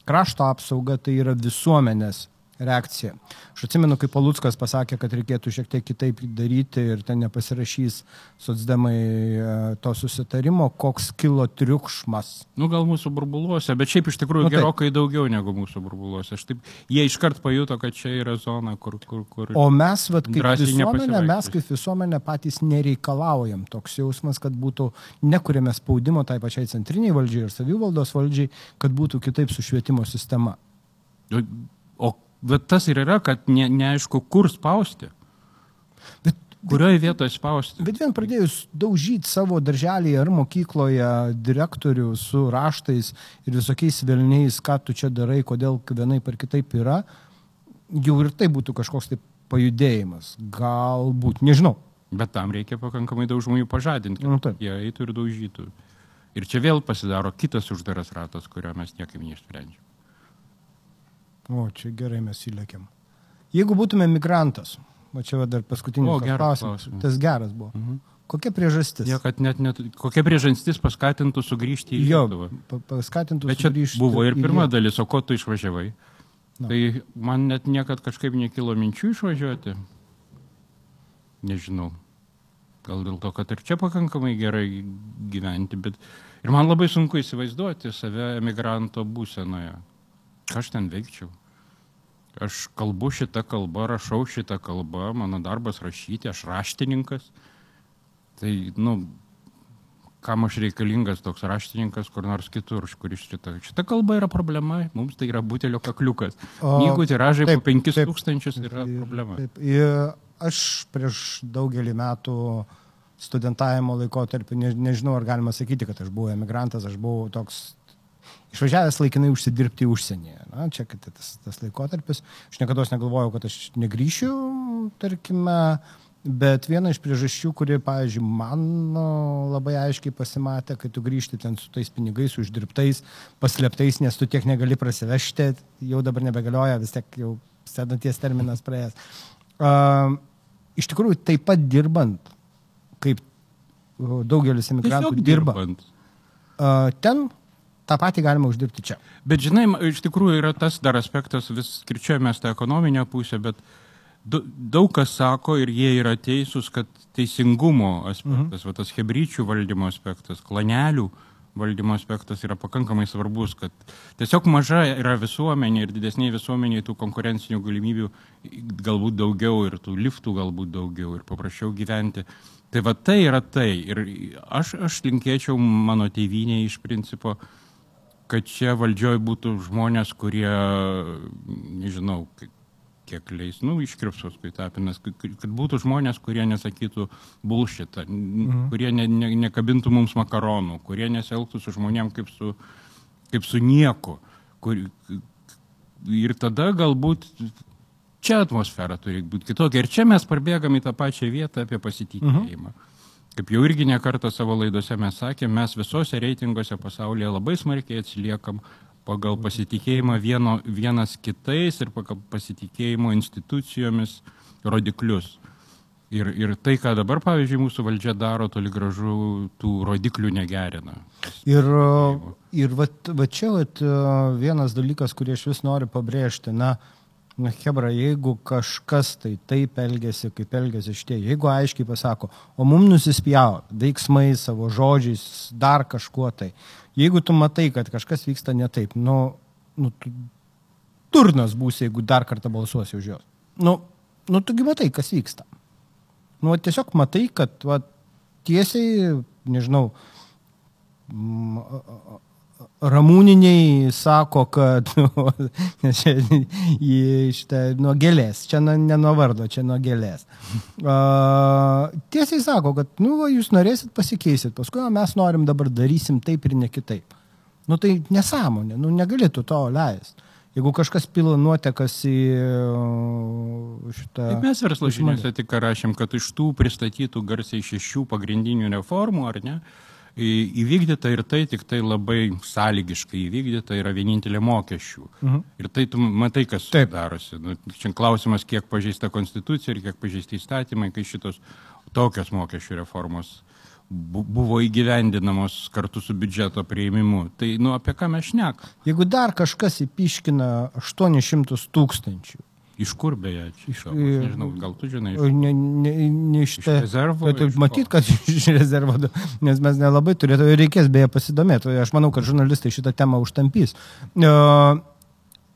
krašto apsaugą, tai yra visuomenės reakcija. Aš atsimenu, kai Paluckas pasakė, kad reikėtų šiek tiek kitaip daryti ir ten nepasirašys socdemai e, to susitarimo, koks kilo triukšmas. Nu, gal mūsų burbuluose, bet šiaip iš tikrųjų nu, gerokai taip. daugiau negu mūsų burbuluose. Aš taip, jie iškart pajuto, kad čia yra zona, kur... kur, kur o mes, vat, kaip visuomenė, mes kaip visuomenė patys nereikalaujam toks jausmas, kad būtų, nekuriame spaudimo tai pačiai centriniai valdžiai ir savivaldos valdžiai, kad būtų kitaip su švietimo sistema. O Bet tas ir yra, kad ne, neaišku, kur spausti. Bet Kurioje vietoje spausti? Bet vien pradėjus daužyti savo darželį ar mokykloje direktorių su raštais ir visokiais vilniais, ką tu čia darai, kodėl vienai per kitaip yra, jau ir tai būtų kažkoks tai pajudėjimas. Galbūt, nežinau. Bet tam reikia pakankamai daug žmonių pažadinti, kad nu, jie eitų ir daužytų. Ir čia vėl pasidaro kitas uždaras ratas, kurio mes niekaip neišsprendžiam. O, čia gerai mes įlėkiam. Jeigu būtume migrantas, o čia va dar paskutinis o, klausimas, tas geras buvo. Mhm. Kokia priežastis? Jo, net, net, kokia priežastis paskatintų sugrįžti į Lietuvą? Jo, paskatintų Bet sugrįžti. Buvo ir pirma dalis, o ko tu išvažiavai? Na. Tai man net niekad kažkaip nekilo minčių išvažiuoti. Nežinau. Gal dėl to, kad ir čia pakankamai gerai gyventi, bet ir man labai sunku įsivaizduoti save emigranto būsenoje. Ką aš ten veikčiau? Aš kalbu šitą kalbą, rašau šitą kalbą, mano darbas rašyti, aš raštininkas. Tai, nu, kam aš reikalingas toks raštininkas kur nors kitur, kuris šitą. Šita kalba yra problema, mums tai yra butelio kakliukas. Knygų tiražai po 5000 yra problema. Taip, aš prieš daugelį metų studentavimo laikotarpį, ne, nežinau, ar galima sakyti, kad aš buvau emigrantas, aš buvau toks išvažiavęs laikinai užsidirbti užsienyje. Na, čia tas, tas laikotarpis. Aš niekada negalvojau, kad aš negryšiu, tarkime, bet viena iš priežasčių, kuri, pavyzdžiui, man nu, labai aiškiai pasimatė, kai tu grįžti ten su tais pinigais uždirbtais, paslėptais, nes tu tiek negali prasivežti, jau dabar nebegalioja, vis tiek jau sedanties terminas praėjęs. Uh, iš tikrųjų, taip pat dirbant, kaip daugelis imigrantų dirba. Dirbant. Uh, ten tą patį galima uždirbti čia. Bet žinai, iš tikrųjų yra tas dar aspektas, vis kirčiuojamės tą ekonominę pusę, bet daug kas sako ir jie yra teisūs, kad teisingumo aspektas, mhm. va, tas hebryčių valdymo aspektas, klanelių valdymo aspektas yra pakankamai svarbus, kad tiesiog maža yra visuomenė ir didesniai visuomeniai tų konkurencinių galimybių galbūt daugiau ir tų liftų galbūt daugiau ir paprasčiau gyventi. Tai va tai yra tai. Ir aš, aš linkėčiau mano tėvynėje iš principo uh, kad čia valdžioj būtų žmonės, kurie, nežinau, kiek leis, nu, iškirps paskui tapinas, kad, kad būtų žmonės, kurie nesakytų bulšitą, mhm. kurie ne, ne, nekabintų mums makaronų, kurie nesielgtų su žmonėm kaip su, kaip su nieku. Kur, ir tada galbūt čia atmosfera turi būti kitokia. Ir čia mes parbėgam į tą pačią vietą apie pasitikėjimą. Mhm. Kaip jau irgi nekartą savo laidose mes sakėme, mes visose reitinguose pasaulyje labai smarkiai atsiliekam pagal pasitikėjimą vieno, vienas kitais ir pagal pasitikėjimo institucijomis rodiklius. Ir, ir tai, ką dabar, pavyzdžiui, mūsų valdžia daro, toli gražu tų rodiklių negerina. Ir, ir va, va čia vat, vienas dalykas, kurį aš vis noriu pabrėžti, na, uh, Na, Hebra, jeigu kažkas tai taip elgesi, kaip elgesi šitie, jeigu aiškiai pasako, o mums nusispjavo veiksmai, savo žodžiais, dar kažkuo tai, jeigu tu matai, kad kažkas vyksta ne taip, nu, nu tu turnas būsi, jeigu dar kartą balsuosi už juos. Nu, nu tugi matai, kas vyksta. Nu, tiesiog matai, kad va, tiesiai, nežinau, Ramūniniai sako, kad nu, čia, šitą, nuo gėlės, čia ne nuo vardo, čia nuo gėlės. Uh, tiesiai sako, kad nu, jūs norėsit pasikeisit, paskui o mes norim dabar darysim taip ir ne kitaip. Nu tai nesąmonė, nu negalėtų to leisti. Jeigu kažkas pila nuotekas į šitą... Taip mes verslo žiniuose tik rašėm, kad iš tų pristatytų garsiai šešių pagrindinių reformų, ar ne, įvykdyta ir tai tik tai labai sąlygiškai įvykdyta yra vienintelė mokesčių. Mhm. Ir tai tu matai, kas Taip. darosi. Nu, čia klausimas, kiek pažeista konstitucija ir kiek pažeisti įstatymai, kai šitos tokios mokesčių reformos buvo įgyvendinamos kartu su biudžeto prieimimu. Tai, nu, apie ką mes šnekame? Jeigu dar kažkas įpiškina 800 tūkstančių Iš kur beje? Iš, nežinau, gal tu žinai. Iš, ne, ne, ne iš, iš rezervo. Tai, matyt, kad iš rezervo, nes mes nelabai turėtų, reikės beje pasidomėti. Aš manau, kad žurnalistai šitą temą užtampys. Uh,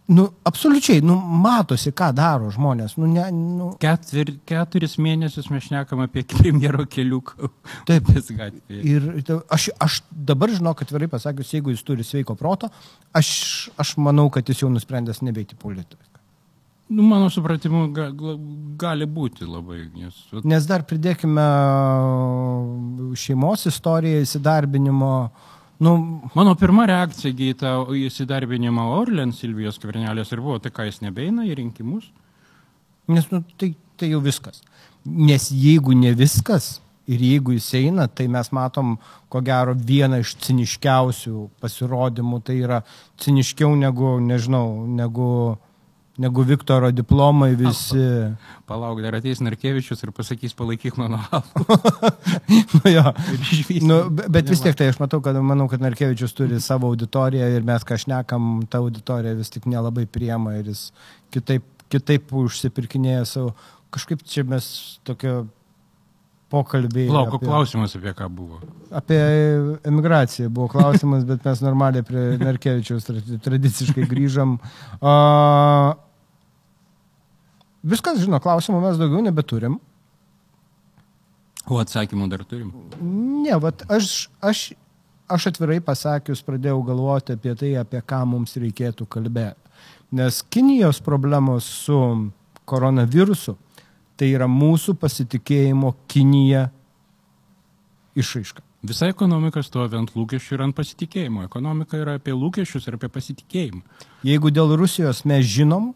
Nu, absoliučiai, nu, matosi, ką daro žmonės. Nu, ne, nu. Ketvir, keturis mėnesius mes šnekam apie premjero keliuką. Taip, ir aš, aš dabar žinau, kad atvirai pasakius, jeigu jis turi sveiko proto, aš, aš manau, kad jis jau nusprendęs nebeiti politikai. Nu, mano supratimu, ga, gali būti labai. Nes, nes dar pridėkime šeimos istoriją, įsidarbinimo. Nu, mano pirma reakcija į tą įsidarbinimą Orlen Silvijos Kvernelės ir buvo, tai ką jis nebeina į rinkimus? Nes nu, tai, tai jau viskas. Nes jeigu ne viskas ir jeigu jis eina, tai mes matom, ko gero, vieną iš ciniškiausių pasirodymų. Tai yra ciniškiau negu, nežinau, negu negu Viktoro diplomai visi. Palauk, dar ateis Narkevičius ir pasakys palaikyk mano nu, jo. nu, bet vis tiek tai aš matau, kad, manau, kad Narkevičius turi savo auditoriją ir mes kažnekam, ta auditorija vis tik nelabai priema ir jis kitaip, kitaip užsipirkinėja savo. Kažkaip čia mes tokio pokalbiai. Lauko apie, klausimas apie ką buvo? Apie emigraciją buvo klausimas, bet mes normaliai prie Narkevičiaus tradiciškai grįžom. Uh, Viskas, žinau, klausimų mes daugiau nebeturim. O atsakymų dar turim? Ne, vat aš, aš, aš atvirai pasakius pradėjau galvoti apie tai, apie ką mums reikėtų kalbėti. Nes Kinijos problemos su koronavirusu tai yra mūsų pasitikėjimo Kinija išaiška. Visa ekonomika stovi ant lūkesčių ir ant pasitikėjimo. Ekonomika yra apie lūkesčius ir apie pasitikėjimą. Jeigu dėl Rusijos mes žinom,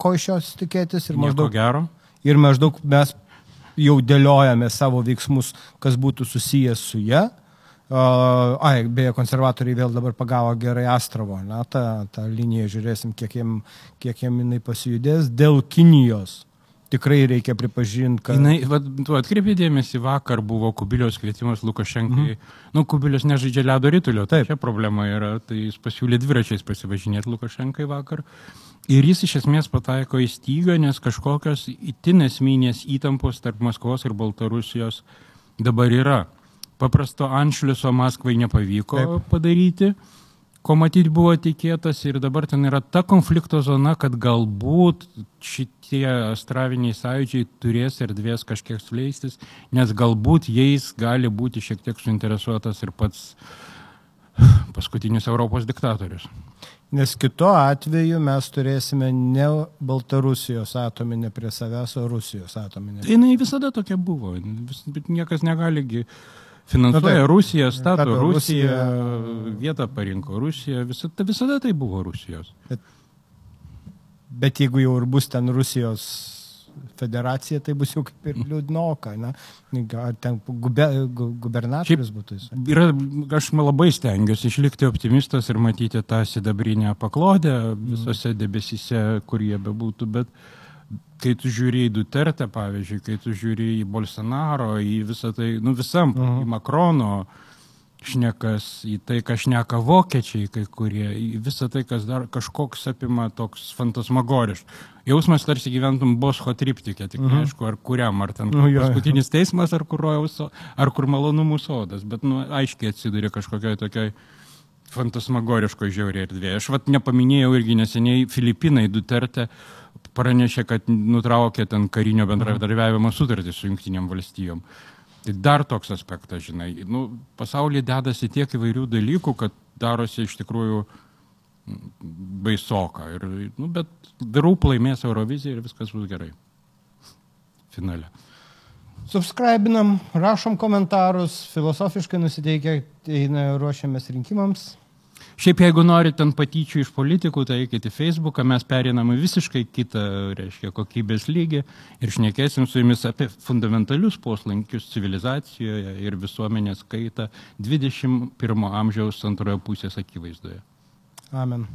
ko iš jos tikėtis ir maždaug, gero. ir maždaug mes jau dėliojame savo veiksmus, kas būtų susijęs su ją. Uh, ai, beje, konservatoriai vėl dabar pagavo gerai Astravo, na, tą, tą liniją žiūrėsim, kiek jiem, kiek jiem jinai pasijudės. Dėl Kinijos tikrai reikia pripažinti, kad... Jinai, va, tu atkreipė dėmesį, vakar buvo Kubiliaus kvietimas Lukašenkai. Mm. Nu, Kubilius nežaidžia ledo rytulio, tai čia problema yra, tai jis pasiūlė dviračiais pasivažinėti Lukašenkai vakar. Ir jis iš esmės pataiko į stygą, nes kažkokios itin esminės įtampos tarp Maskvos ir Baltarusijos dabar yra. Paprasto anšliuso Maskvai nepavyko Taip. padaryti, ko matyti buvo tikėtas ir dabar ten yra ta konflikto zona, kad galbūt šitie astraviniai sąjūdžiai turės erdvės kažkiek suleistis, nes galbūt jais gali būti šiek tiek suinteresuotas ir pats paskutinis Europos diktatorius. Nes kitu atveju mes turėsime ne Baltarusijos atominę prie savęs, o Rusijos atominę. Tai jinai visada tokia buvo, bet niekas negaligi finansuoja Na, Rusiją, stato Rusiją, Rusija... vietą parinko Rusiją, visada, visada tai buvo Rusijos. Bet, bet jeigu jau ir bus ten Rusijos federacija, tai bus jau kaip ir liūdnoka. Na? Ar ten gube, gubernatorius būtų jis? Yra, aš labai stengiuosi išlikti optimistas ir matyti tą sidabrinę paklodę visose debesyse, kur jie bebūtų, bet kai tu žiūri į Duterte, pavyzdžiui, kai tu žiūri į Bolsonaro, į visą tai, nu visam, uh -huh. į Makrono, šnekas, į tai, ką šneka vokiečiai kai kurie, į visą tai, kas dar kažkoks apima toks fantasmagoriškas. Jausmas tarsi gyventum Boscho triptikė, tik mhm. neaišku, ar kuriam, ar ten nu, paskutinis teismas, ar kur, ar kur malonumų sodas, bet nu, aiškiai atsidūrė kažkokioj tokioj fantasmagoriško žiauriai erdvėje. Aš vat nepaminėjau irgi neseniai Filipinai Duterte pranešė, kad nutraukė ten karinio bendradarbiavimo sutartį su Junktinėm valstijom. Tai dar toks aspektas, žinai, nu, pasaulyje dedasi tiek įvairių dalykų, kad darosi iš tikrųjų baisoka. Ir, nu, bet darau laimės Euroviziją ir viskas bus gerai. Finale. Subscribinam, rašom komentarus, filosofiškai nusiteikę, ruošiamės rinkimams. Šiaip jeigu norite ten patyčių iš politikų, tai eikite į Facebooką, mes periname visiškai kitą, reiškia, kokybės lygį ir šnekėsim su jumis apie fundamentalius poslankius civilizacijoje ir visuomenės kaitą 21 amžiaus antrojo pusės akivaizdoje. Amen.